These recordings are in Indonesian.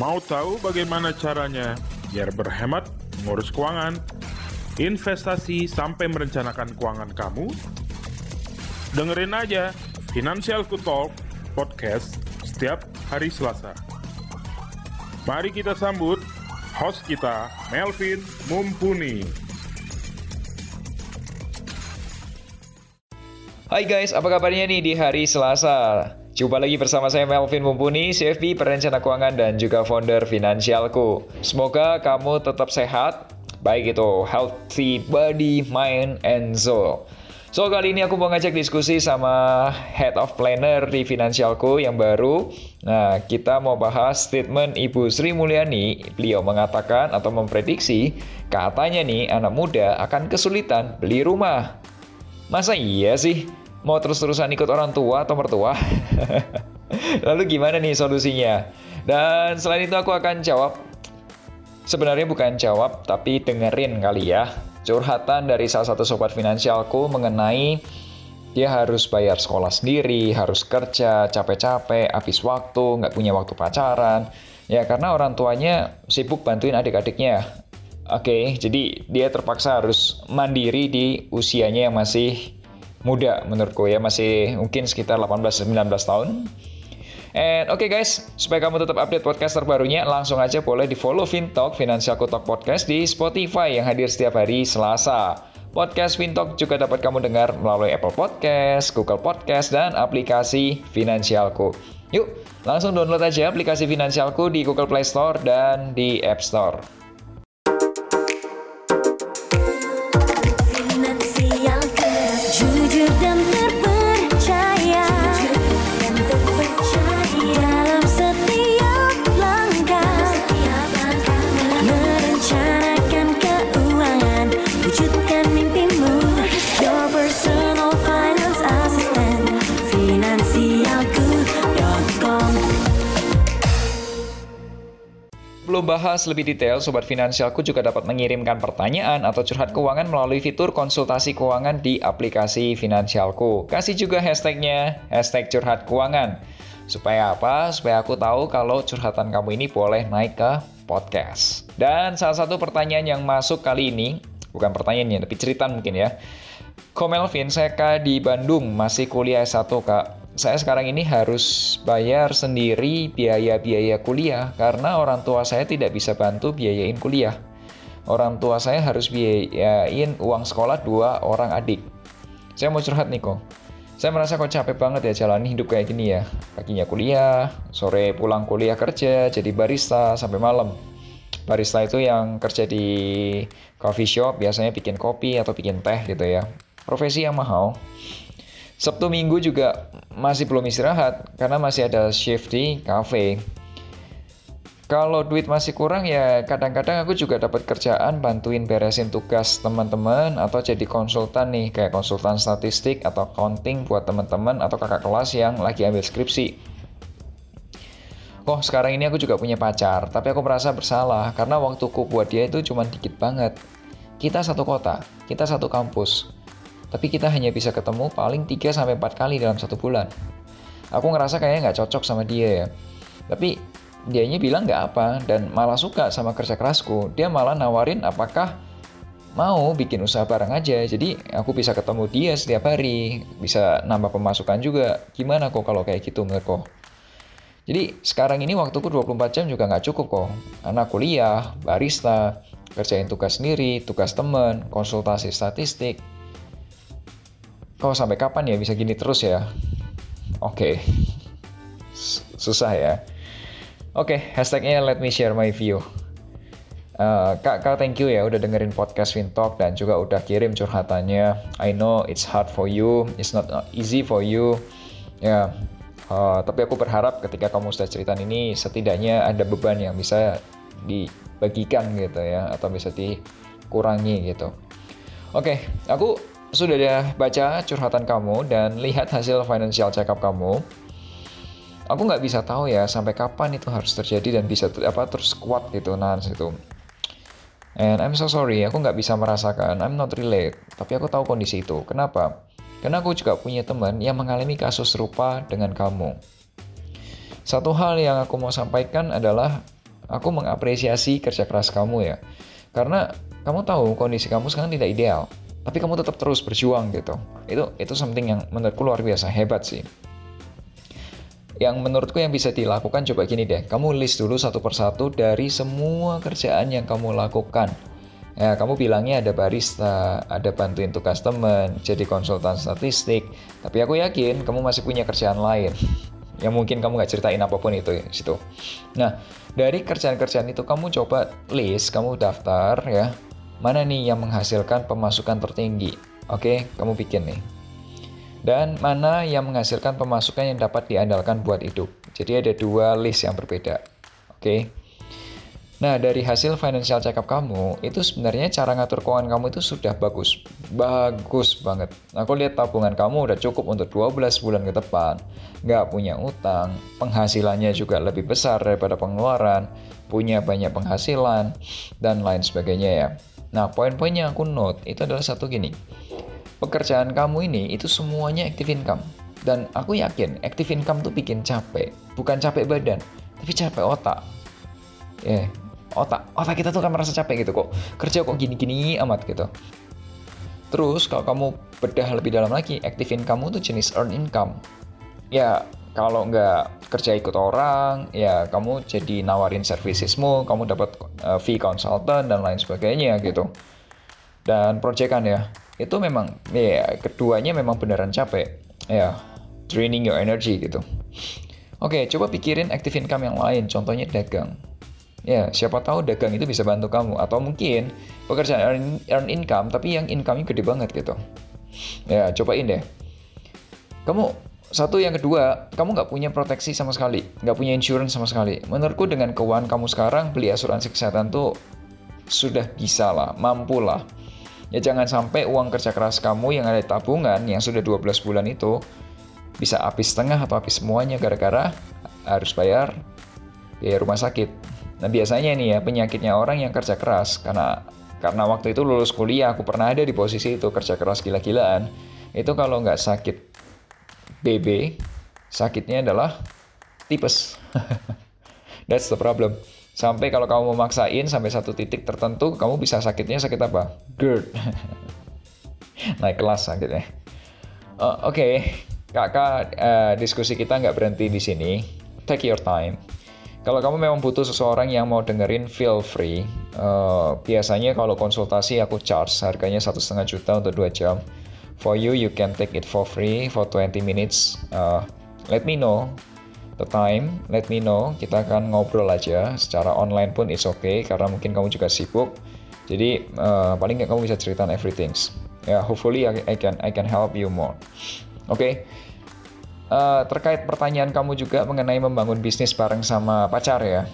Mau tahu bagaimana caranya biar berhemat, mengurus keuangan, investasi sampai merencanakan keuangan kamu? Dengerin aja Financial Talk podcast setiap hari Selasa. Mari kita sambut host kita, Melvin Mumpuni. Hai guys, apa kabarnya nih di hari Selasa? Jumpa lagi bersama saya Melvin Mumpuni, CFP, perencana keuangan dan juga founder Finansialku. Semoga kamu tetap sehat, baik itu healthy body, mind, and soul. So kali ini aku mau ngajak diskusi sama Head of Planner di Finansialku yang baru. Nah, kita mau bahas statement Ibu Sri Mulyani. Beliau mengatakan atau memprediksi katanya nih anak muda akan kesulitan beli rumah. Masa iya sih? Mau terus-terusan ikut orang tua atau mertua? Lalu gimana nih solusinya? Dan selain itu aku akan jawab Sebenarnya bukan jawab, tapi dengerin kali ya. Curhatan dari salah satu sobat finansialku mengenai dia harus bayar sekolah sendiri, harus kerja, capek-capek, habis waktu, nggak punya waktu pacaran. Ya karena orang tuanya sibuk bantuin adik-adiknya. Oke, jadi dia terpaksa harus mandiri di usianya yang masih muda menurutku ya masih mungkin sekitar 18-19 tahun And oke okay guys, supaya kamu tetap update podcast terbarunya, langsung aja boleh di follow Fintalk Financial Talk Podcast di Spotify yang hadir setiap hari Selasa. Podcast Fintalk juga dapat kamu dengar melalui Apple Podcast, Google Podcast, dan aplikasi Finansialku. Yuk, langsung download aja aplikasi Finansialku di Google Play Store dan di App Store. Bahas lebih detail, Sobat Finansialku juga dapat mengirimkan pertanyaan atau curhat keuangan melalui fitur konsultasi keuangan di aplikasi Finansialku. Kasih juga hashtagnya, hashtag curhat keuangan. Supaya apa? Supaya aku tahu kalau curhatan kamu ini boleh naik ke podcast. Dan salah satu pertanyaan yang masuk kali ini, bukan pertanyaannya, tapi cerita mungkin ya. Komelvin, saya kak di Bandung, masih kuliah S1 kak saya sekarang ini harus bayar sendiri biaya-biaya kuliah karena orang tua saya tidak bisa bantu biayain kuliah. Orang tua saya harus biayain uang sekolah dua orang adik. Saya mau curhat nih kok. Saya merasa kok capek banget ya jalani hidup kayak gini ya. Paginya kuliah, sore pulang kuliah kerja, jadi barista sampai malam. Barista itu yang kerja di coffee shop, biasanya bikin kopi atau bikin teh gitu ya. Profesi yang mahal. Sabtu Minggu juga masih belum istirahat karena masih ada shift di cafe. Kalau duit masih kurang ya kadang-kadang aku juga dapat kerjaan bantuin beresin tugas teman-teman atau jadi konsultan nih kayak konsultan statistik atau accounting buat teman-teman atau kakak kelas yang lagi ambil skripsi. Oh sekarang ini aku juga punya pacar, tapi aku merasa bersalah karena waktuku buat dia itu cuma dikit banget. Kita satu kota, kita satu kampus, tapi kita hanya bisa ketemu paling 3-4 kali dalam satu bulan. Aku ngerasa kayaknya nggak cocok sama dia ya. Tapi dianya bilang nggak apa dan malah suka sama kerja kerasku. Dia malah nawarin apakah mau bikin usaha bareng aja. Jadi aku bisa ketemu dia setiap hari, bisa nambah pemasukan juga. Gimana kok kalau kayak gitu menurut kok? Jadi sekarang ini waktuku 24 jam juga nggak cukup kok. Anak kuliah, barista, kerjain tugas sendiri, tugas temen, konsultasi statistik, Kok sampai kapan ya bisa gini terus ya? Oke. Okay. Susah ya. Oke, okay, hashtagnya let me share my view. Uh, kak, kak thank you ya udah dengerin podcast Fintalk dan juga udah kirim curhatannya. I know it's hard for you, it's not easy for you. Ya, yeah. uh, tapi aku berharap ketika kamu sudah cerita ini setidaknya ada beban yang bisa dibagikan gitu ya atau bisa dikurangi gitu. Oke, okay, aku sudah baca curhatan kamu dan lihat hasil financial check up kamu, aku nggak bisa tahu ya sampai kapan itu harus terjadi dan bisa apa terus kuat gitu nah situ. And I'm so sorry, aku nggak bisa merasakan, I'm not relate, tapi aku tahu kondisi itu. Kenapa? Karena aku juga punya teman yang mengalami kasus serupa dengan kamu. Satu hal yang aku mau sampaikan adalah Aku mengapresiasi kerja keras kamu ya. Karena kamu tahu kondisi kamu sekarang tidak ideal, tapi kamu tetap terus berjuang gitu. Itu itu something yang menurutku luar biasa hebat sih. Yang menurutku yang bisa dilakukan coba gini deh, kamu list dulu satu persatu dari semua kerjaan yang kamu lakukan. Ya, kamu bilangnya ada barista, ada bantuin tugas teman, jadi konsultan statistik. Tapi aku yakin kamu masih punya kerjaan lain yang mungkin kamu nggak ceritain apa pun itu ya situ. Nah dari kerjaan-kerjaan itu kamu coba list, kamu daftar ya mana nih yang menghasilkan pemasukan tertinggi. Oke, kamu bikin nih. Dan mana yang menghasilkan pemasukan yang dapat diandalkan buat hidup. Jadi ada dua list yang berbeda. Oke. Nah, dari hasil financial check up kamu, itu sebenarnya cara ngatur keuangan kamu itu sudah bagus. Bagus banget. Aku lihat tabungan kamu udah cukup untuk 12 bulan ke depan. Nggak punya utang, penghasilannya juga lebih besar daripada pengeluaran, punya banyak penghasilan, dan lain sebagainya ya. Nah, poin-poin yang aku note itu adalah satu gini. Pekerjaan kamu ini itu semuanya active income. Dan aku yakin active income tuh bikin capek. Bukan capek badan, tapi capek otak. Ya, yeah otak otak kita tuh kan merasa capek gitu kok kerja kok gini-gini amat gitu terus kalau kamu bedah lebih dalam lagi active income tuh jenis earn income ya kalau nggak kerja ikut orang ya kamu jadi nawarin servicesmu kamu dapat uh, fee consultant dan lain sebagainya gitu dan proyekan ya itu memang ya keduanya memang beneran capek ya draining your energy gitu oke coba pikirin active income yang lain contohnya dagang Ya, siapa tahu dagang itu bisa bantu kamu atau mungkin pekerjaan earn, earn income tapi yang income-nya gede banget gitu. Ya, cobain deh. Kamu satu yang kedua, kamu nggak punya proteksi sama sekali, nggak punya insurance sama sekali. Menurutku dengan keuangan kamu sekarang beli asuransi kesehatan tuh sudah bisa lah, mampu lah. Ya jangan sampai uang kerja keras kamu yang ada di tabungan yang sudah 12 bulan itu bisa habis setengah atau habis semuanya gara-gara harus bayar biaya rumah sakit. Nah biasanya nih ya penyakitnya orang yang kerja keras karena karena waktu itu lulus kuliah aku pernah ada di posisi itu kerja keras gila-gilaan itu kalau nggak sakit BB sakitnya adalah tipes. That's the problem. Sampai kalau kamu memaksain sampai satu titik tertentu kamu bisa sakitnya sakit apa? GERD naik kelas sakitnya uh, oke. Okay. kakak uh, diskusi kita nggak berhenti di sini. Take your time. Kalau kamu memang butuh seseorang yang mau dengerin, feel free. Uh, biasanya kalau konsultasi aku charge harganya satu setengah juta untuk dua jam. For you, you can take it for free for 20 minutes. Uh, let me know the time, let me know. Kita akan ngobrol aja. Secara online pun it's okay karena mungkin kamu juga sibuk. Jadi uh, paling nggak kamu bisa ceritakan everything. Ya, yeah, hopefully I, I can I can help you more. Oke. Okay? Uh, terkait pertanyaan kamu juga mengenai membangun bisnis bareng sama pacar ya.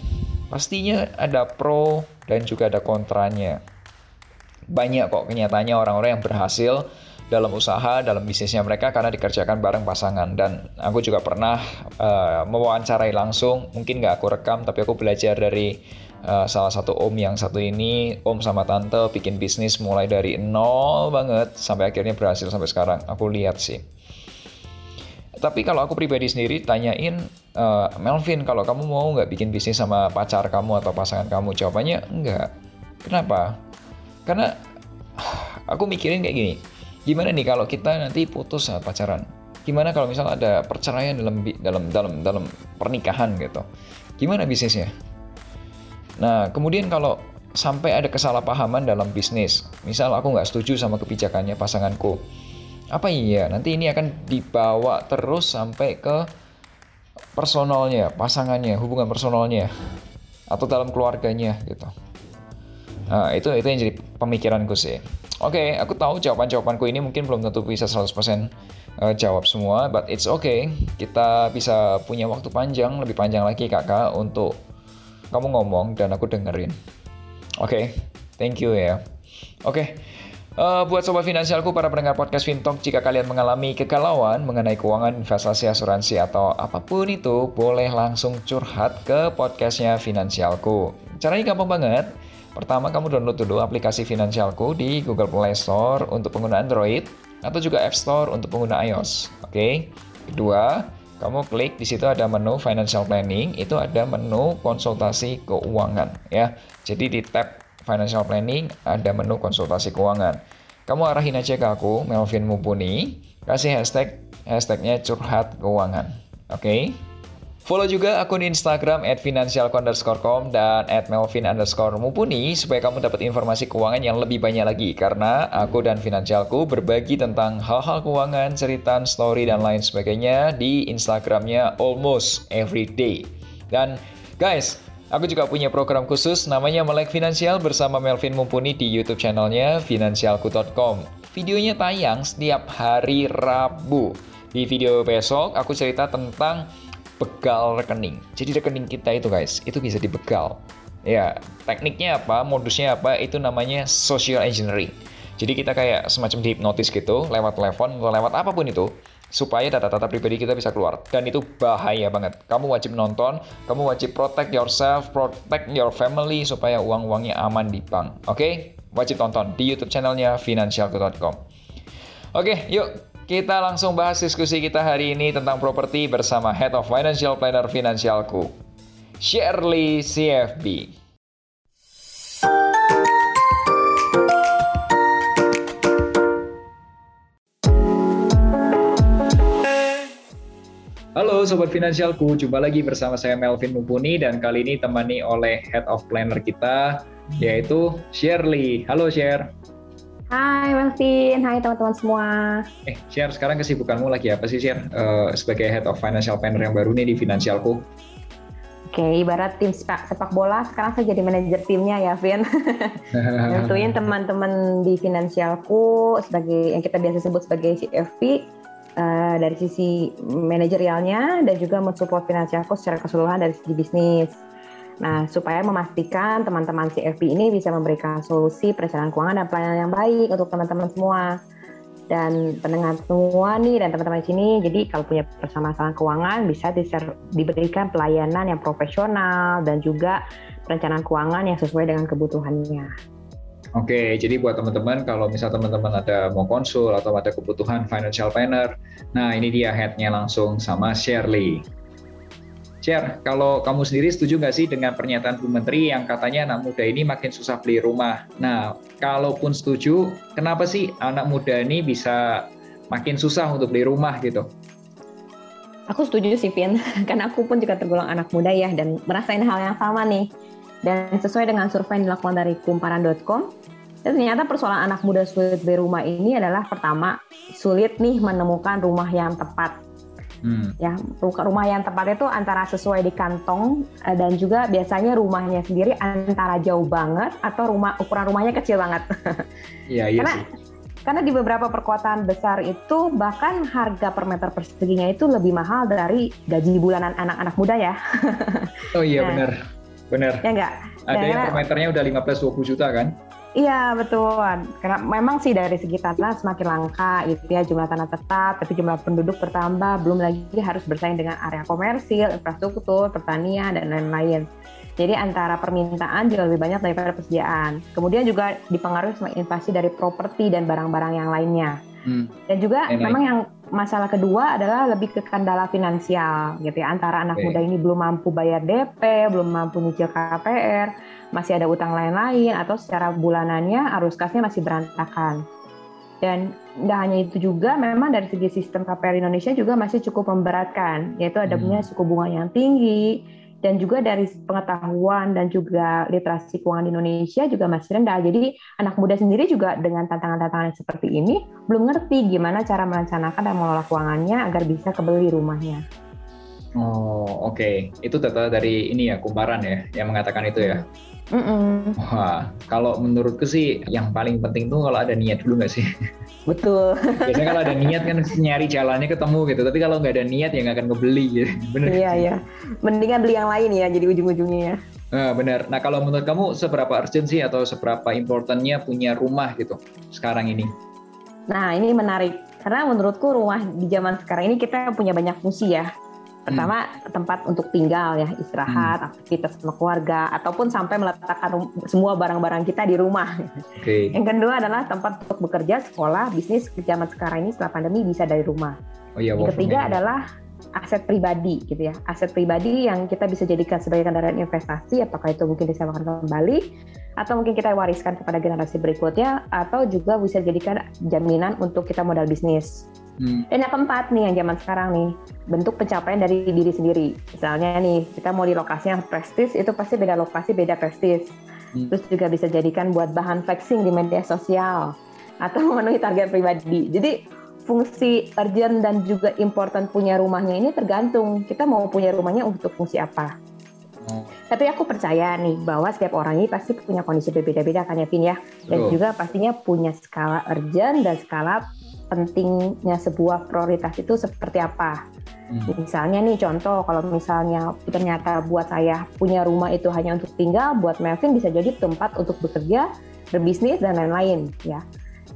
Pastinya ada pro dan juga ada kontranya. Banyak kok kenyataannya orang-orang yang berhasil dalam usaha, dalam bisnisnya mereka karena dikerjakan bareng pasangan. Dan aku juga pernah uh, mewawancarai langsung, mungkin nggak aku rekam, tapi aku belajar dari uh, salah satu om yang satu ini, om sama tante bikin bisnis mulai dari nol banget sampai akhirnya berhasil sampai sekarang. Aku lihat sih. Tapi kalau aku pribadi sendiri tanyain uh, Melvin kalau kamu mau nggak bikin bisnis sama pacar kamu atau pasangan kamu jawabannya enggak. Kenapa? Karena aku mikirin kayak gini. Gimana nih kalau kita nanti putus saat pacaran? Gimana kalau misal ada perceraian dalam dalam dalam dalam pernikahan gitu? Gimana bisnisnya? Nah, kemudian kalau sampai ada kesalahpahaman dalam bisnis, misal aku nggak setuju sama kebijakannya pasanganku, apa iya nanti ini akan dibawa terus sampai ke personalnya, pasangannya, hubungan personalnya atau dalam keluarganya gitu. Nah, itu itu yang jadi pemikiranku sih. Oke, okay, aku tahu jawaban-jawabanku ini mungkin belum tentu bisa 100% uh, jawab semua, but it's okay. Kita bisa punya waktu panjang, lebih panjang lagi kakak untuk kamu ngomong dan aku dengerin. Oke, okay, thank you ya. Oke, okay. Uh, buat sobat finansialku, para pendengar podcast Fintalk, jika kalian mengalami kegalauan mengenai keuangan, investasi, asuransi, atau apa pun itu, boleh langsung curhat ke podcastnya Finansialku. Caranya gampang banget. Pertama, kamu download dulu aplikasi Finansialku di Google Play Store untuk pengguna Android, atau juga App Store untuk pengguna iOS. Oke. Okay? Kedua, kamu klik di situ ada menu financial planning, itu ada menu konsultasi keuangan ya. Jadi di tab financial planning ada menu konsultasi keuangan. Kamu arahin aja ke aku, Melvin Mumpuni, kasih hashtag hashtagnya curhat keuangan. Oke? Okay? Follow juga akun Instagram at financialco_com dan at melvin underscore supaya kamu dapat informasi keuangan yang lebih banyak lagi karena aku dan Finansialku berbagi tentang hal-hal keuangan, cerita, story, dan lain sebagainya di Instagramnya almost every day. Dan guys, Aku juga punya program khusus namanya Melek Finansial bersama Melvin Mumpuni di YouTube channelnya finansialku.com. Videonya tayang setiap hari Rabu. Di video besok aku cerita tentang begal rekening. Jadi rekening kita itu guys, itu bisa dibegal. Ya, tekniknya apa, modusnya apa, itu namanya social engineering. Jadi kita kayak semacam dihipnotis gitu, lewat telepon atau lewat apa pun itu, supaya data-data pribadi kita bisa keluar. Dan itu bahaya banget. Kamu wajib nonton, kamu wajib protect yourself, protect your family, supaya uang-uangnya aman di bank. Oke? Okay? Wajib tonton di YouTube channelnya financialku.com. Oke, okay, yuk kita langsung bahas diskusi kita hari ini tentang properti bersama Head of Financial Planner Finansialku, Shirley CFB. Halo Sobat Finansialku, jumpa lagi bersama saya Melvin Mumpuni dan kali ini temani oleh Head of Planner kita, yaitu Shirley. Halo Sher. Hai Melvin, hai teman-teman semua. Eh, share sekarang kesibukanmu lagi apa sih share uh, sebagai Head of Financial Planner yang baru nih di Finansialku? Oke, okay, ibarat tim sepak, sepak bola, sekarang saya jadi manajer timnya ya, Vin. Tentuin teman-teman di Finansialku sebagai yang kita biasa sebut sebagai CFP uh, eh, dari sisi manajerialnya dan juga mensupport Finansialku secara keseluruhan dari segi bisnis. Nah, supaya memastikan teman-teman CFP ini bisa memberikan solusi perencanaan keuangan dan pelayanan yang baik untuk teman-teman semua. Dan pendengar semua nih dan teman-teman di sini, jadi kalau punya permasalahan keuangan bisa diberikan pelayanan yang profesional dan juga perencanaan keuangan yang sesuai dengan kebutuhannya. Oke, jadi buat teman-teman kalau misal teman-teman ada mau konsul atau ada kebutuhan financial planner, nah ini dia headnya langsung sama Shirley. Share, kalau kamu sendiri setuju nggak sih dengan pernyataan Bu Menteri yang katanya anak muda ini makin susah beli rumah? Nah, kalaupun setuju, kenapa sih anak muda ini bisa makin susah untuk beli rumah gitu? Aku setuju sih, Vin. Karena aku pun juga tergolong anak muda ya, dan merasain hal yang sama nih. Dan sesuai dengan survei yang dilakukan dari kumparan.com, ternyata persoalan anak muda sulit beli rumah ini adalah pertama, sulit nih menemukan rumah yang tepat Hmm. Ya, rumah yang tepat itu antara sesuai di kantong eh, dan juga biasanya rumahnya sendiri antara jauh banget atau rumah ukuran rumahnya kecil banget. Iya, iya karena, sih. Karena di beberapa perkotaan besar itu bahkan harga per meter perseginya itu lebih mahal dari gaji bulanan anak-anak muda ya. oh iya nah, benar. Benar. Ya enggak? Ada yang per meternya udah 15 20 juta kan? Iya betul, karena memang sih dari segi tanah semakin langka gitu ya jumlah tanah tetap, tapi jumlah penduduk bertambah, belum lagi harus bersaing dengan area komersil, infrastruktur, pertanian dan lain-lain. Jadi antara permintaan juga lebih banyak daripada persediaan. Kemudian juga dipengaruhi sama invasi dari properti dan barang-barang yang lainnya. Hmm. Dan juga Enak. memang yang masalah kedua adalah lebih ke kendala finansial gitu ya antara anak okay. muda ini belum mampu bayar DP, belum mampu nyicil KPR masih ada utang lain-lain atau secara bulanannya arus kasnya masih berantakan. Dan tidak hanya itu juga, memang dari segi sistem KPR Indonesia juga masih cukup memberatkan, yaitu ada punya hmm. suku bunga yang tinggi, dan juga dari pengetahuan dan juga literasi keuangan di Indonesia juga masih rendah. Jadi anak muda sendiri juga dengan tantangan-tantangan seperti ini belum ngerti gimana cara merencanakan dan mengelola keuangannya agar bisa kebeli rumahnya. Oh oke, okay. itu data dari ini ya kumparan ya yang mengatakan itu ya. Mm -mm. Wah, kalau menurutku sih yang paling penting tuh kalau ada niat dulu nggak sih? Betul. Biasanya kalau ada niat kan nyari jalannya ketemu gitu, tapi kalau nggak ada niat ya nggak akan ngebeli gitu. Bener. Iya, iya. Mendingan beli yang lain ya, jadi ujung-ujungnya ya. Nah, benar. Nah, kalau menurut kamu seberapa urgent sih atau seberapa importantnya punya rumah gitu sekarang ini? Nah, ini menarik. Karena menurutku rumah di zaman sekarang ini kita punya banyak fungsi ya Pertama hmm. tempat untuk tinggal ya, istirahat, hmm. aktivitas sama keluarga, ataupun sampai meletakkan semua barang-barang kita di rumah. Okay. Yang kedua adalah tempat untuk bekerja, sekolah, bisnis zaman sekarang ini setelah pandemi bisa dari rumah. Oh, iya, Yang ketiga adalah aset pribadi gitu ya. Aset pribadi yang kita bisa jadikan sebagai kendaraan investasi, apakah itu mungkin disewakan kembali, atau mungkin kita wariskan kepada generasi berikutnya, atau juga bisa dijadikan jaminan untuk kita modal bisnis. Hmm. Dan yang keempat nih, yang zaman sekarang nih, bentuk pencapaian dari diri sendiri. Misalnya nih, kita mau di lokasi yang prestis, itu pasti beda lokasi, beda prestis. Hmm. Terus juga bisa jadikan buat bahan flexing di media sosial atau memenuhi target pribadi. Jadi fungsi urgent dan juga important punya rumahnya ini tergantung kita mau punya rumahnya untuk fungsi apa. Hmm. Tapi aku percaya nih bahwa setiap orang ini pasti punya kondisi berbeda-beda kan ya Vin ya. Dan Betul. juga pastinya punya skala urgent dan skala pentingnya sebuah prioritas itu seperti apa. Hmm. Misalnya nih contoh kalau misalnya ternyata buat saya punya rumah itu hanya untuk tinggal, buat Melvin bisa jadi tempat untuk bekerja, berbisnis dan lain-lain ya.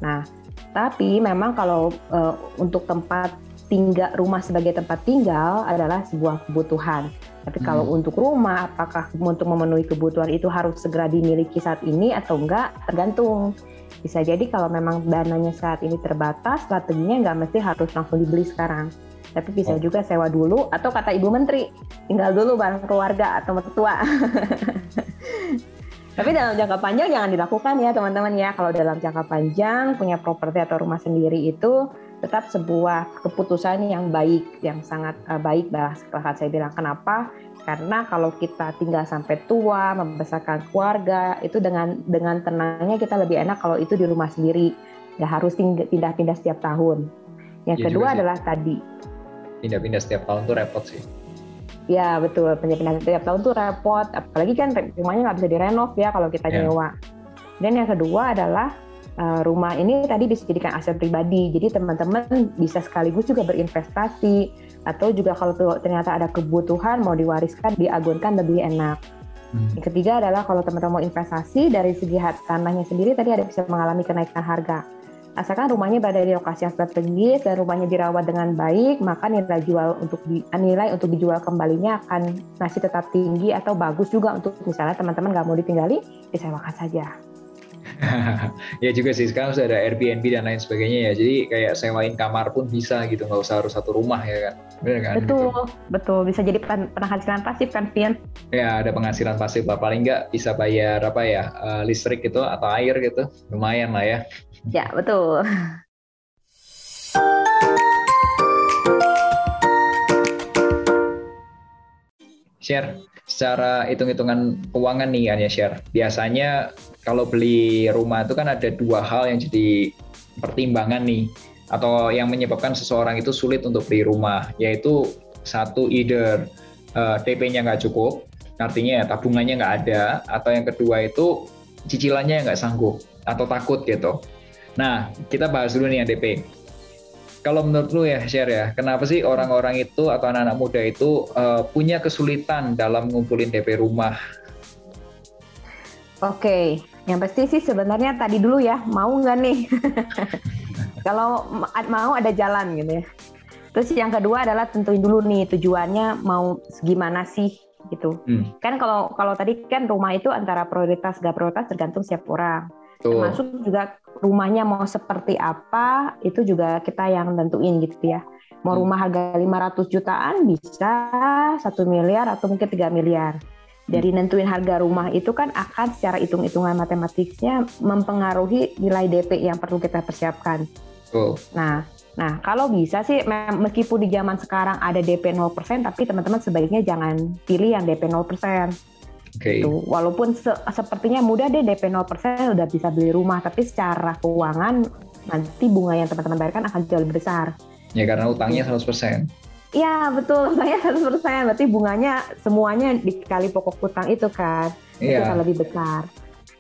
Nah, tapi memang kalau uh, untuk tempat tinggal rumah sebagai tempat tinggal adalah sebuah kebutuhan. Tapi hmm. kalau untuk rumah, apakah untuk memenuhi kebutuhan itu harus segera dimiliki saat ini atau enggak? Tergantung. Bisa jadi kalau memang dananya saat ini terbatas, strateginya nggak mesti harus langsung dibeli sekarang. Tapi bisa oh. juga sewa dulu atau kata Ibu Menteri, tinggal dulu bareng keluarga atau mertua. Tapi dalam jangka panjang jangan dilakukan ya teman-teman ya. Kalau dalam jangka panjang punya properti atau rumah sendiri itu tetap sebuah keputusan yang baik, yang sangat uh, baik bah. Setelah saya bilang kenapa? Karena kalau kita tinggal sampai tua, membesarkan keluarga, itu dengan dengan tenangnya kita lebih enak kalau itu di rumah sendiri, nggak harus pindah-pindah setiap tahun. Yang ya kedua adalah tadi. Pindah-pindah setiap tahun tuh repot sih Ya betul, pindah-pindah tiap tahun tuh repot. Apalagi kan rumahnya nggak bisa direnov ya kalau kita yeah. nyewa. Dan yang kedua adalah uh, rumah ini tadi bisa dijadikan aset pribadi. Jadi teman-teman bisa sekaligus juga berinvestasi atau juga kalau ternyata ada kebutuhan mau diwariskan, diagunkan lebih enak. Hmm. Yang ketiga adalah kalau teman-teman mau investasi dari segi tanahnya sendiri tadi ada bisa mengalami kenaikan harga asalkan rumahnya berada di lokasi yang strategis dan rumahnya dirawat dengan baik, maka nilai jual untuk di, nilai untuk dijual kembalinya akan masih tetap tinggi atau bagus juga untuk misalnya teman-teman nggak mau ditinggali, disewakan saja. ya juga sih sekarang sudah ada Airbnb dan lain sebagainya ya. Jadi kayak sewain kamar pun bisa gitu nggak usah harus satu rumah ya kan. Benar kan? Betul gitu. betul. Bisa jadi penghasilan pasif kan Pian ya ada penghasilan pasif lah. Paling nggak bisa bayar apa ya uh, listrik gitu atau air gitu. Lumayan lah ya. Ya, betul. Share secara hitung-hitungan keuangan nih kan ya share. Biasanya kalau beli rumah itu kan ada dua hal yang jadi pertimbangan nih atau yang menyebabkan seseorang itu sulit untuk beli rumah yaitu satu either uh, eh, DP-nya nggak cukup artinya tabungannya nggak ada atau yang kedua itu cicilannya nggak sanggup atau takut gitu Nah, kita bahas dulu nih yang DP. Kalau menurut lu ya, share ya, kenapa sih orang-orang itu atau anak-anak muda itu uh, punya kesulitan dalam ngumpulin DP rumah? Oke, yang pasti sih sebenarnya tadi dulu ya, mau nggak nih? Kalau mau ada jalan gitu ya. Terus yang kedua adalah tentuin dulu nih tujuannya mau gimana sih gitu. Hmm. Kan kalau kalau tadi kan rumah itu antara prioritas gak prioritas tergantung siap orang. Tuh. Termasuk juga rumahnya mau seperti apa itu juga kita yang tentuin gitu ya. Mau hmm. rumah harga 500 jutaan bisa satu miliar atau mungkin 3 miliar. Dari nentuin harga rumah itu kan akan secara hitung-hitungan matematiknya mempengaruhi nilai DP yang perlu kita persiapkan. Oh. Nah, nah kalau bisa sih meskipun di zaman sekarang ada DP 0% tapi teman-teman sebaiknya jangan pilih yang DP 0%. Okay. Tuh, walaupun se sepertinya mudah deh DP 0% udah bisa beli rumah, tapi secara keuangan nanti bunga yang teman-teman bayarkan akan jauh lebih besar. Ya karena utangnya 100%. Iya betul, utangnya 100%, berarti bunganya semuanya dikali pokok utang itu kan, iya. itu akan lebih besar.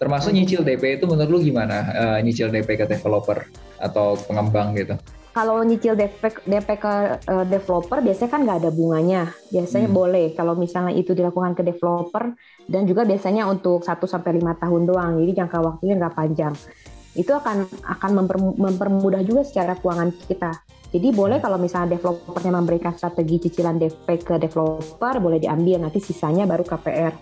Termasuk nyicil DP itu menurut lu gimana? Uh, nyicil DP ke developer atau pengembang gitu? kalau nyicil DP, DP ke uh, developer biasanya kan nggak ada bunganya. Biasanya hmm. boleh kalau misalnya itu dilakukan ke developer dan juga biasanya untuk 1 sampai 5 tahun doang. Jadi jangka waktunya nggak panjang. Itu akan akan memper, mempermudah juga secara keuangan kita. Jadi boleh hmm. kalau misalnya developernya memberikan strategi cicilan DP ke developer boleh diambil nanti sisanya baru KPR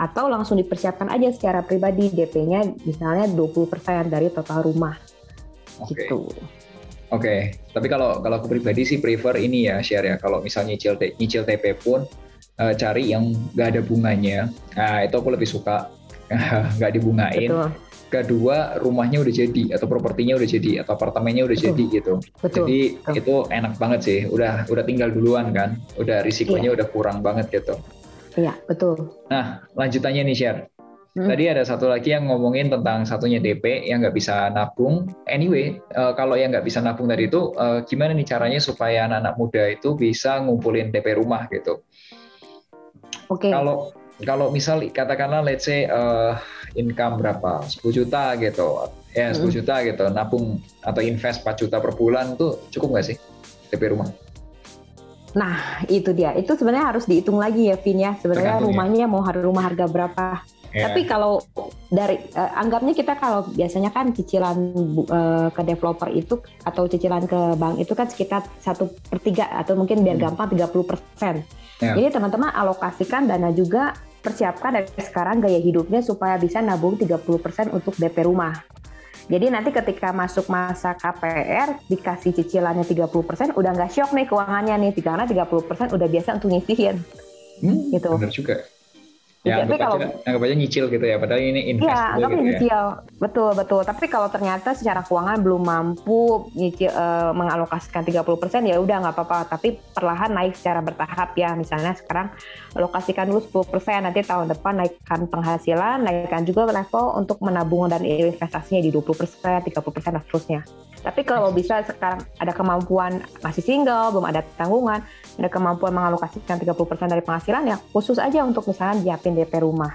atau langsung dipersiapkan aja secara pribadi DP-nya misalnya 20% dari total rumah. Okay. Gitu. Oke, okay. tapi kalau kalau aku pribadi sih prefer ini ya share ya. Kalau misalnya nyicil nyicil TP pun uh, cari yang nggak ada bunganya. Nah itu aku lebih suka nggak dibungain. Betul. Kedua rumahnya udah jadi atau propertinya udah jadi atau apartemennya udah Betul. jadi gitu. Betul. Jadi Betul. itu enak banget sih. Udah udah tinggal duluan kan. Udah risikonya iya. udah kurang banget gitu. Iya betul. Nah lanjutannya nih share. Hmm. Tadi ada satu lagi yang ngomongin tentang satunya DP yang nggak bisa nabung. Anyway, uh, kalau yang nggak bisa nabung tadi itu, uh, gimana nih caranya supaya anak-anak muda itu bisa ngumpulin DP rumah gitu? Oke. Okay. Kalau kalau misal katakanlah let's say uh, income berapa 10 juta gitu ya 10 hmm. juta gitu nabung atau invest 4 juta per bulan tuh cukup nggak sih DP rumah? Nah itu dia itu sebenarnya harus dihitung lagi ya Vin ya sebenarnya ya. rumahnya mau harga rumah harga berapa Yeah. Tapi kalau dari uh, anggapnya kita kalau biasanya kan cicilan uh, ke developer itu atau cicilan ke bank itu kan sekitar satu per tiga atau mungkin biar hmm. gampang 30 persen. Yeah. Jadi teman-teman alokasikan dana juga persiapkan dari sekarang gaya hidupnya supaya bisa nabung 30% untuk DP rumah. Jadi nanti ketika masuk masa KPR dikasih cicilannya 30% udah nggak shock nih keuangannya nih karena 30% udah biasa untuk nyisihin. Hmm, gitu. Benar juga. Ya, tapi kalau aja, anggap aja nyicil gitu ya, padahal ini invest ya, gitu ya. nyicil. Betul, betul. Tapi kalau ternyata secara keuangan belum mampu nyicil uh, mengalokasikan 30% ya udah nggak apa-apa, tapi perlahan naik secara bertahap ya. Misalnya sekarang alokasikan dulu 10%, nanti tahun depan naikkan penghasilan, naikkan juga level untuk menabung dan investasinya di 20%, 30% dan seterusnya. Tapi kalau bisa sekarang ada kemampuan masih single, belum ada tanggungan, ada kemampuan mengalokasikan 30% dari penghasilan ya khusus aja untuk misalnya nyiapin DP rumah.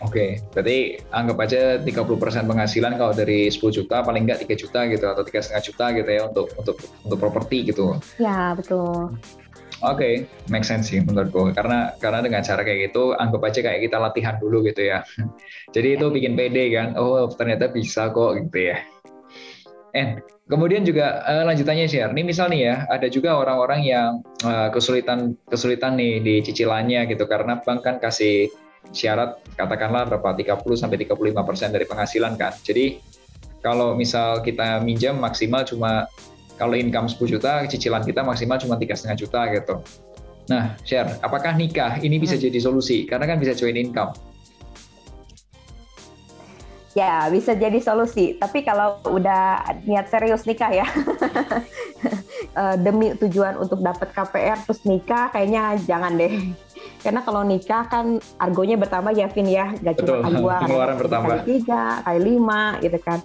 Oke, berarti anggap aja 30% penghasilan kalau dari 10 juta paling nggak 3 juta gitu atau tiga setengah juta gitu ya untuk untuk untuk properti gitu. Ya, betul. Oke, okay, make sense sih menurutku. Karena karena dengan cara kayak gitu, anggap aja kayak kita latihan dulu gitu ya. Jadi itu bikin pede kan. Oh ternyata bisa kok gitu ya. And kemudian juga uh, lanjutannya share. Ini misal nih ya, ada juga orang-orang yang uh, kesulitan kesulitan nih di cicilannya gitu karena bank kan kasih syarat katakanlah berapa 30 sampai 35 persen dari penghasilan kan. Jadi kalau misal kita minjam maksimal cuma kalau income 10 juta, cicilan kita maksimal cuma tiga setengah juta gitu. Nah, share, apakah nikah ini bisa hmm. jadi solusi? Karena kan bisa join income. Ya, bisa jadi solusi. Tapi kalau udah niat serius nikah ya, eh, demi tujuan untuk dapat KPR terus nikah, kayaknya jangan deh. Karena kalau nikah kan argonya bertambah ya, Vin ya, gak cuma kali dua, kali tiga, kali lima, gitu kan.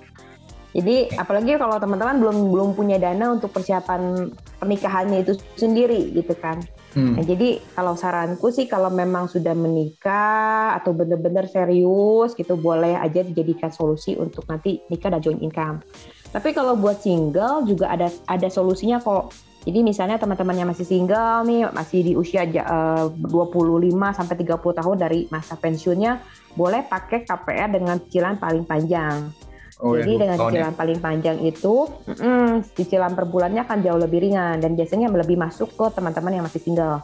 Jadi apalagi kalau teman-teman belum belum punya dana untuk persiapan pernikahannya itu sendiri, gitu kan. Hmm. Nah, jadi kalau saranku sih kalau memang sudah menikah atau benar-benar serius gitu boleh aja dijadikan solusi untuk nanti nikah dan joint income. Tapi kalau buat single juga ada ada solusinya kok. Jadi misalnya teman-teman yang masih single nih, masih di usia uh, 25 sampai 30 tahun dari masa pensiunnya, boleh pakai KPR dengan cicilan paling panjang. Oh, Jadi ya, dengan cicilan ya. paling panjang itu, mm, cicilan per bulannya akan jauh lebih ringan dan biasanya lebih masuk ke teman-teman yang masih single.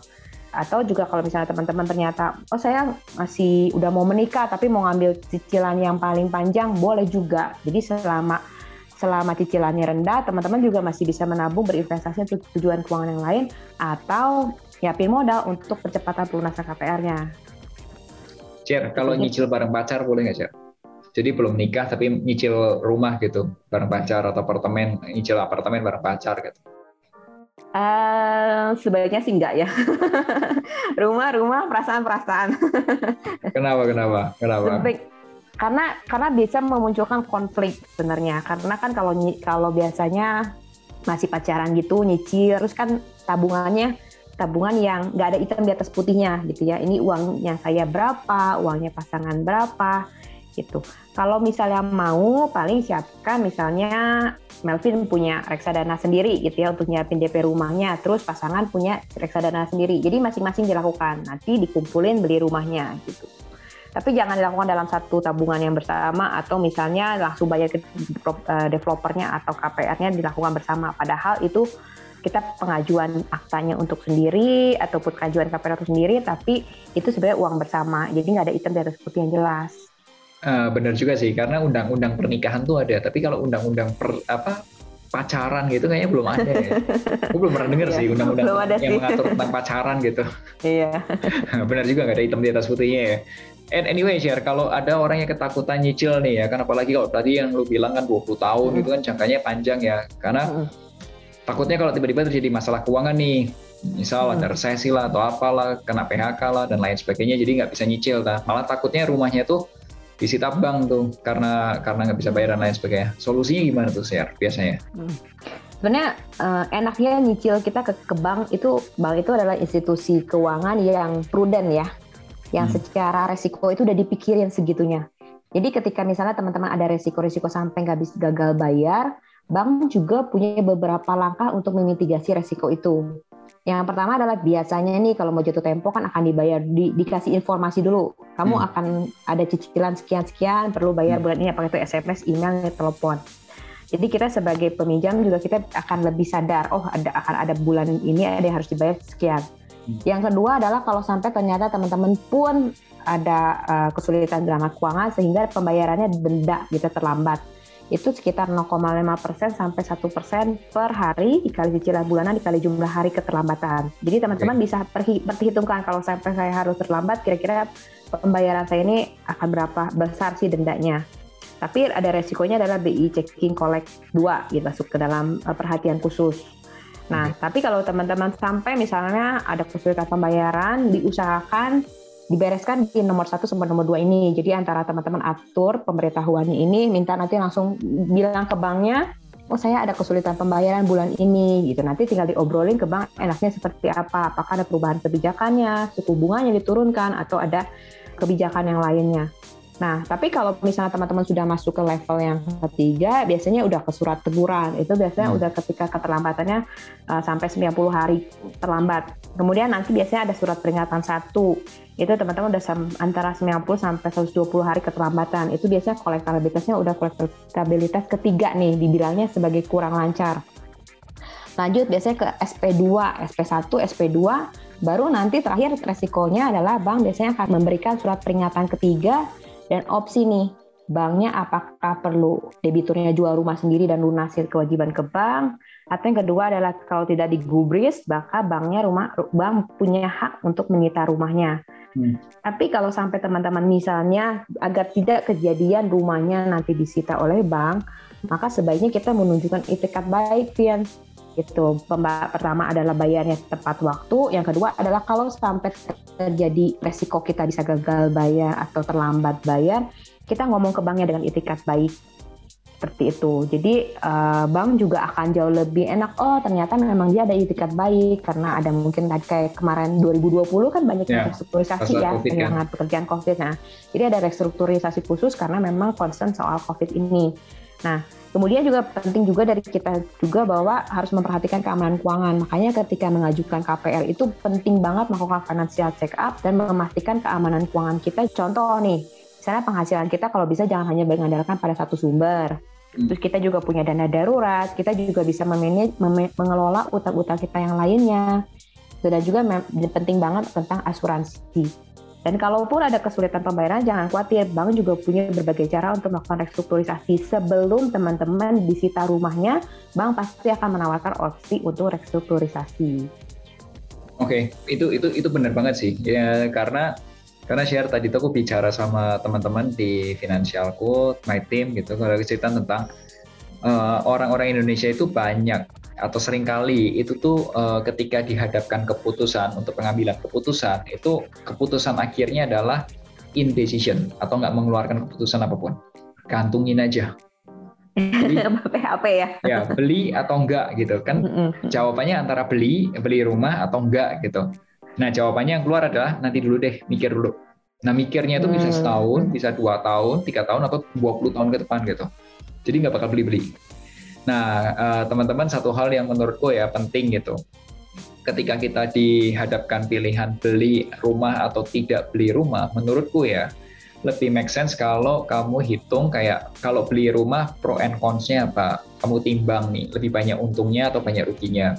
Atau juga kalau misalnya teman-teman ternyata, oh saya masih udah mau menikah tapi mau ngambil cicilan yang paling panjang, boleh juga. Jadi selama selama cicilannya rendah, teman-teman juga masih bisa menabung berinvestasi untuk tujuan keuangan yang lain atau nyiapin modal untuk percepatan pelunasan KPR-nya. Cer, kalau nyicil bareng pacar boleh nggak, Cer? Jadi belum nikah tapi nyicil rumah gitu bareng pacar atau apartemen nyicil apartemen bareng pacar gitu Uh, sebaiknya sih enggak ya. Rumah-rumah, perasaan-perasaan. kenapa, kenapa, kenapa? Sebaik, karena karena bisa memunculkan konflik sebenarnya. Karena kan kalau kalau biasanya masih pacaran gitu nyicil, terus kan tabungannya tabungan yang nggak ada hitam di atas putihnya gitu ya. Ini uangnya saya berapa, uangnya pasangan berapa gitu. Kalau misalnya mau, paling siapkan misalnya Melvin punya reksadana sendiri gitu ya untuk nyiapin DP rumahnya, terus pasangan punya reksadana sendiri. Jadi masing-masing dilakukan, nanti dikumpulin beli rumahnya gitu. Tapi jangan dilakukan dalam satu tabungan yang bersama atau misalnya langsung bayar ke eh, developernya atau KPR-nya dilakukan bersama. Padahal itu kita pengajuan aktanya untuk sendiri ataupun pengajuan KPR itu sendiri, tapi itu sebenarnya uang bersama. Jadi nggak ada item atas putih yang jelas. Uh, benar juga sih karena undang-undang pernikahan tuh ada tapi kalau undang-undang per apa pacaran gitu kayaknya belum ada ya. Gue belum pernah denger Iya, sih undang-undang yang sih. mengatur tentang pacaran gitu. Iya. Benar juga nggak ada hitam di atas putihnya ya. And anyway, share kalau ada orang yang ketakutan nyicil nih ya, kan apalagi kalau tadi yang lu bilang kan 20 tahun Hmm. itu kan jangkanya panjang ya. Karena Mm-mm. takutnya kalau tiba-tiba terjadi masalah keuangan nih, misal Hmm. ada resesi lah atau apalah, kena PHK lah dan lain sebagainya, jadi nggak bisa nyicil. Nah, malah takutnya rumahnya tuh disita bank tuh karena karena nggak bisa bayar dan lain sebagainya. Solusinya gimana tuh, share biasanya? Sebenarnya eh, enaknya nyicil kita ke, ke bank itu bank itu adalah institusi keuangan yang prudent ya, yang Hmm. secara resiko itu udah dipikirin segitunya. Jadi ketika misalnya teman-teman ada resiko-resiko sampai nggak bisa gagal bayar, bank juga punya beberapa langkah untuk memitigasi resiko itu. Yang pertama adalah biasanya nih kalau mau jatuh tempo kan akan dibayar, di- dikasih informasi dulu. Kamu Hmm. akan ada cicilan sekian-sekian, perlu bayar Hmm. bulan ini apakah itu SMS, email, telepon. Jadi kita sebagai peminjam juga kita akan lebih sadar, oh ada akan ada bulan ini ada yang harus dibayar sekian. Hmm. Yang kedua adalah kalau sampai ternyata teman-teman pun ada uh, kesulitan dalam keuangan sehingga pembayarannya denda gitu terlambat. Itu sekitar 0,5% sampai 1% per hari dikali cicilan bulanan dikali jumlah hari keterlambatan. Jadi teman-teman bisa perhi- perhitungkan kalau sampai saya harus terlambat kira-kira pembayaran saya ini akan berapa besar sih dendanya. Tapi ada resikonya adalah BI checking collect 2 gitu masuk ke dalam uh, perhatian khusus. Nah, tapi kalau teman-teman sampai misalnya ada kesulitan pembayaran, diusahakan dibereskan di nomor 1 sampai nomor 2 ini. Jadi antara teman-teman atur pemberitahuannya ini, minta nanti langsung bilang ke banknya, oh saya ada kesulitan pembayaran bulan ini gitu. Nanti tinggal diobrolin ke bank enaknya seperti apa, apakah ada perubahan kebijakannya, suku bunganya diturunkan atau ada kebijakan yang lainnya. Nah, tapi kalau misalnya teman-teman sudah masuk ke level yang ketiga, biasanya udah ke surat teguran. Itu biasanya Hmm. udah ketika keterlambatannya uh, sampai 90 hari terlambat. Kemudian nanti biasanya ada surat peringatan satu. Itu teman-teman udah antara 90 sampai 120 hari keterlambatan. Itu biasanya kolektabilitasnya udah kolektabilitas ketiga nih, dibilangnya sebagai kurang lancar. Lanjut biasanya ke SP2, SP1, SP2, baru nanti terakhir resikonya adalah bank biasanya akan memberikan surat peringatan ketiga dan opsi nih, banknya apakah perlu debiturnya jual rumah sendiri dan lunasi kewajiban ke bank, atau yang kedua adalah kalau tidak digubris, maka banknya rumah bank punya hak untuk menyita rumahnya. Hmm. Tapi kalau sampai teman-teman misalnya agar tidak kejadian rumahnya nanti disita oleh bank, maka sebaiknya kita menunjukkan itikat baik, Pian. Itu Pemba- pertama adalah bayarnya tepat waktu, yang kedua adalah kalau sampai terjadi resiko kita bisa gagal bayar atau terlambat bayar, kita ngomong ke banknya dengan itikat baik seperti itu. Jadi eh, bank juga akan jauh lebih enak. Oh ternyata memang dia ada itikat baik karena ada mungkin kayak kemarin 2020 kan banyak Ya, yang restrukturisasi ya kan. kehilangan pekerjaan COVID. Nah, jadi ada restrukturisasi khusus karena memang concern soal COVID ini. Nah, kemudian juga penting juga dari kita juga bahwa harus memperhatikan keamanan keuangan. Makanya ketika mengajukan KPR itu penting banget melakukan financial check up dan memastikan keamanan keuangan kita. Contoh nih, misalnya penghasilan kita kalau bisa jangan hanya mengandalkan pada satu sumber. Hmm. Terus kita juga punya dana darurat, kita juga bisa memanage, mengelola utang-utang kita yang lainnya. Dan juga penting banget tentang asuransi. Dan kalaupun ada kesulitan pembayaran, jangan khawatir. Bank juga punya berbagai cara untuk melakukan restrukturisasi. Sebelum teman-teman disita rumahnya, bank pasti akan menawarkan opsi untuk restrukturisasi. Oke, itu itu itu benar banget sih. Ya karena karena share tadi tuh aku bicara sama teman-teman di finansialku, my team gitu, kalau cerita tentang eh, orang-orang Indonesia itu banyak atau sering kali itu tuh eh, ketika dihadapkan keputusan untuk pengambilan keputusan itu keputusan akhirnya adalah indecision atau nggak mengeluarkan keputusan apa pun, gantungin aja. Beli, PHP ya. ya beli atau enggak gitu kan jawabannya antara beli beli rumah atau enggak gitu. Nah jawabannya yang keluar adalah nanti dulu deh mikir dulu. Nah mikirnya itu bisa Hmm. setahun, bisa dua tahun, tiga tahun atau 20 tahun ke depan gitu. Jadi nggak bakal beli-beli. Nah eh, teman-teman satu hal yang menurutku ya penting gitu. Ketika kita dihadapkan pilihan beli rumah atau tidak beli rumah, menurutku ya lebih make sense kalau kamu hitung kayak kalau beli rumah pro and cons-nya apa. Kamu timbang nih, lebih banyak untungnya atau banyak ruginya.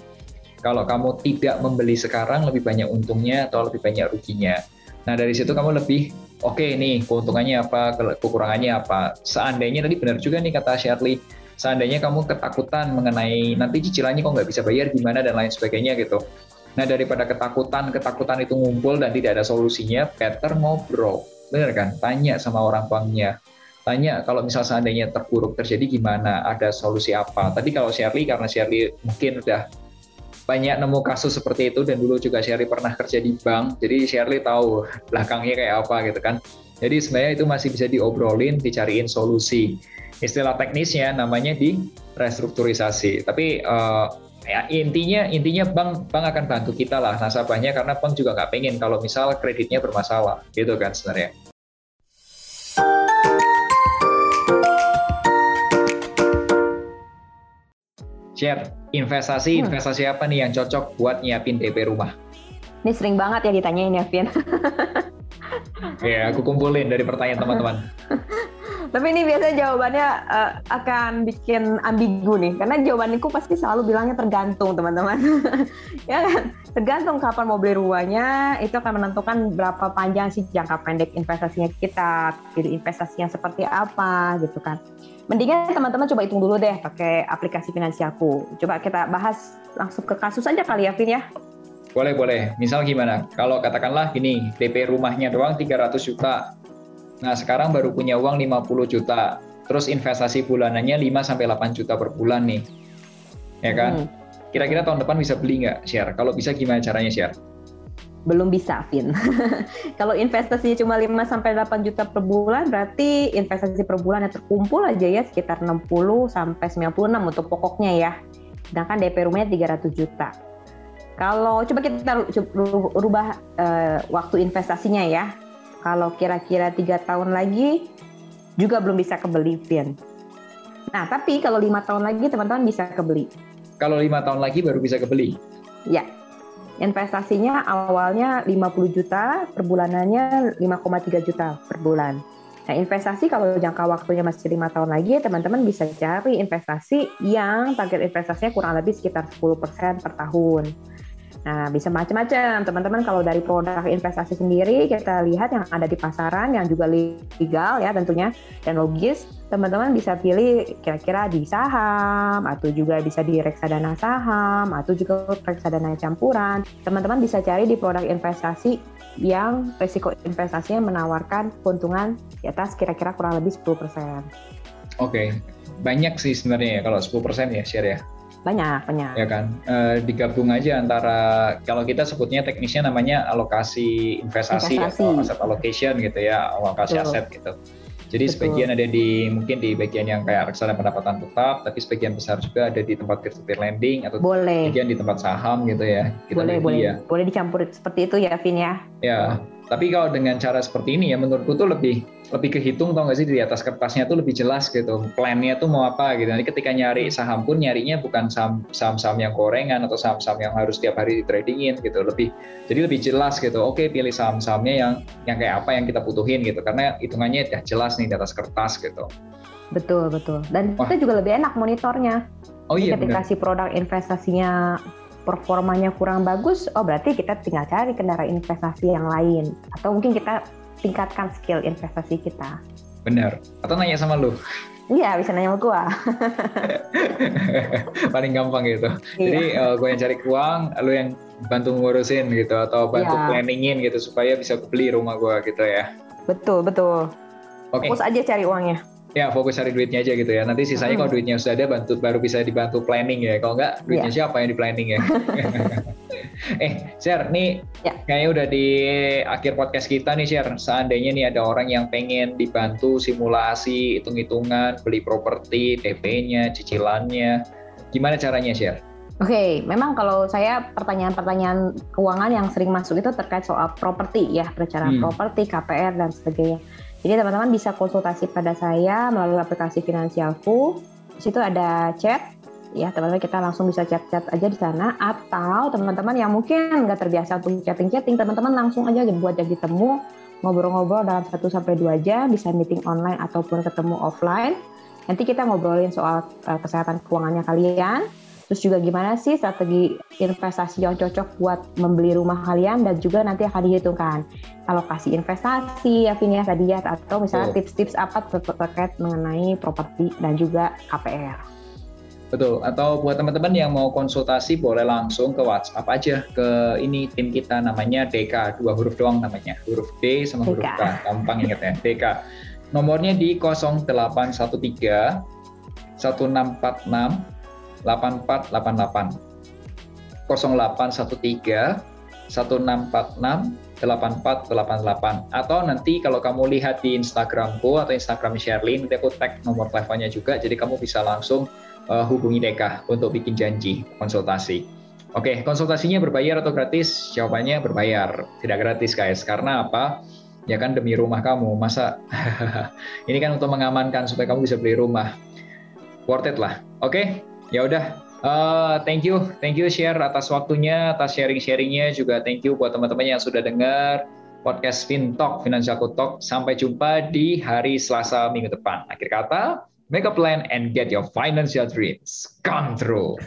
Kalau kamu tidak membeli sekarang, lebih banyak untungnya atau lebih banyak ruginya. Nah, dari situ kamu lebih, oke nih, keuntungannya apa, ke- kekurangannya apa. Seandainya tadi benar juga nih kata Shirley, seandainya kamu ketakutan mengenai nanti cicilannya kok nggak bisa bayar gimana dan lain sebagainya gitu. Nah daripada ketakutan, ketakutan itu ngumpul dan tidak ada solusinya, better ngobrol, bener kan? Tanya sama orang tuanya, tanya kalau misal seandainya terburuk terjadi gimana, ada solusi apa. Tadi kalau Shirley karena Shirley mungkin udah banyak nemu kasus seperti itu dan dulu juga Shirley pernah kerja di bank, jadi Shirley tahu belakangnya kayak apa gitu kan. Jadi sebenarnya itu masih bisa diobrolin, dicariin solusi. Istilah teknisnya namanya di restrukturisasi. Tapi uh, ya intinya intinya bank bank akan bantu kita lah nasabahnya karena bank juga nggak pengen kalau misal kreditnya bermasalah gitu kan sebenarnya. Share investasi hmm. investasi apa nih yang cocok buat nyiapin DP rumah? Ini sering banget ya ditanyain ya, Vin. ya, aku kumpulin dari pertanyaan teman-teman. Tapi ini biasanya jawabannya uh, akan bikin ambigu nih, karena jawabanku pasti selalu bilangnya tergantung teman-teman. ya kan? Tergantung kapan mau beli rumahnya, itu akan menentukan berapa panjang sih jangka pendek investasinya kita, pilih investasi yang seperti apa gitu kan. Mendingan teman-teman coba hitung dulu deh pakai aplikasi finansialku. Coba kita bahas langsung ke kasus aja kali ya, Vin ya. Boleh, boleh. Misal gimana? Kalau katakanlah gini, DP rumahnya doang 300 juta, Nah, sekarang baru punya uang 50 juta. Terus investasi bulanannya 5 sampai 8 juta per bulan nih. Ya kan? Hmm. Kira-kira tahun depan bisa beli nggak share? Kalau bisa gimana caranya share? Belum bisa, Vin. Kalau investasinya cuma 5 sampai 8 juta per bulan, berarti investasi per bulan yang terkumpul aja ya sekitar 60 sampai 96 untuk pokoknya ya. Sedangkan DP rumahnya 300 juta. Kalau coba kita rubah uh, waktu investasinya ya, kalau kira-kira tiga tahun lagi juga belum bisa kebeli Vin. Nah, tapi kalau lima tahun lagi teman-teman bisa kebeli. Kalau lima tahun lagi baru bisa kebeli? Ya. Investasinya awalnya 50 juta, per bulanannya 5,3 juta per bulan. Nah, investasi kalau jangka waktunya masih lima tahun lagi, teman-teman bisa cari investasi yang target investasinya kurang lebih sekitar 10% per tahun. Nah, bisa macam-macam. Teman-teman kalau dari produk investasi sendiri kita lihat yang ada di pasaran yang juga legal ya tentunya dan logis. Teman-teman bisa pilih kira-kira di saham atau juga bisa di reksadana saham atau juga reksadana campuran. Teman-teman bisa cari di produk investasi yang risiko investasinya menawarkan keuntungan di atas kira-kira kurang lebih 10%. Oke, okay. banyak sih sebenarnya ya kalau 10% ya share ya banyak banyak ya kan e, digabung aja antara kalau kita sebutnya teknisnya namanya alokasi investasi, investasi. atau aset allocation gitu ya alokasi Betul. aset gitu jadi Betul. sebagian ada di mungkin di bagian yang kayak reksadana pendapatan tetap tapi sebagian besar juga ada di tempat peer-to-peer lending atau boleh. sebagian di tempat saham gitu ya kita boleh boleh ya. boleh dicampur seperti itu ya Vin ya ya tapi kalau dengan cara seperti ini ya menurutku tuh lebih lebih kehitung tau gak sih di atas kertasnya tuh lebih jelas gitu. Plannya tuh mau apa gitu. Nanti ketika nyari saham pun nyarinya bukan saham-saham yang gorengan atau saham-saham yang harus tiap hari di tradingin gitu. Lebih jadi lebih jelas gitu. Oke pilih saham-sahamnya yang yang kayak apa yang kita butuhin gitu. Karena hitungannya ya jelas nih di atas kertas gitu. Betul betul. Dan Wah. kita juga lebih enak monitornya. Oh iya. Ketika si produk investasinya performanya kurang bagus, oh berarti kita tinggal cari kendaraan investasi yang lain. Atau mungkin kita tingkatkan skill investasi kita. Benar. Atau nanya sama lu? Iya, bisa nanya sama gua. Paling gampang gitu. Iya. Jadi uh, gue yang cari uang, lu yang bantu ngurusin gitu atau bantu iya. planningin gitu supaya bisa beli rumah gua gitu ya. Betul, betul. Okay. Fokus aja cari uangnya ya fokus cari duitnya aja gitu ya nanti sisanya hmm. kalau duitnya sudah ada bantu baru bisa dibantu planning ya kalau enggak duitnya yeah. siapa yang di planning ya eh share nih yeah. kayaknya udah di akhir podcast kita nih share seandainya nih ada orang yang pengen dibantu simulasi hitung-hitungan beli properti DP-nya cicilannya gimana caranya share Oke, okay, memang kalau saya pertanyaan-pertanyaan keuangan yang sering masuk itu terkait soal properti ya, perencanaan hmm. properti, KPR dan sebagainya. Jadi teman-teman bisa konsultasi pada saya melalui aplikasi Finansialku. Di situ ada chat, ya teman-teman kita langsung bisa chat-chat aja di sana. Atau teman-teman yang mungkin nggak terbiasa untuk chatting-chatting, teman-teman langsung aja buat jadi temu, ngobrol-ngobrol dalam 1 sampai dua jam, bisa meeting online ataupun ketemu offline. Nanti kita ngobrolin soal uh, kesehatan keuangannya kalian, Terus juga gimana sih strategi investasi yang cocok buat membeli rumah kalian dan juga nanti akan dihitungkan alokasi investasi ya Vini ya tadi ya atau misalnya tips-tips apa terkait mengenai properti dan juga KPR. Betul. Atau buat teman-teman yang mau konsultasi boleh langsung ke WhatsApp aja ke ini tim kita namanya DK dua huruf doang namanya huruf D sama huruf K. Gampang inget ya DK. Nomornya di 0813 1646 8488 0813 1646 8488 atau nanti kalau kamu lihat di Instagramku atau Instagram Sherlyn nanti aku tag nomor teleponnya juga jadi kamu bisa langsung uh, hubungi Deka untuk bikin janji konsultasi. Oke, okay, konsultasinya berbayar atau gratis? Jawabannya berbayar, tidak gratis guys. Karena apa? Ya kan demi rumah kamu. Masa ini kan untuk mengamankan supaya kamu bisa beli rumah. Worth it lah. Oke, okay? Ya udah. Uh, thank you, thank you share atas waktunya, atas sharing-sharingnya juga. Thank you buat teman-teman yang sudah dengar podcast FinTalk, Financial Talk. Sampai jumpa di hari Selasa minggu depan. Akhir kata, make a plan and get your financial dreams come true.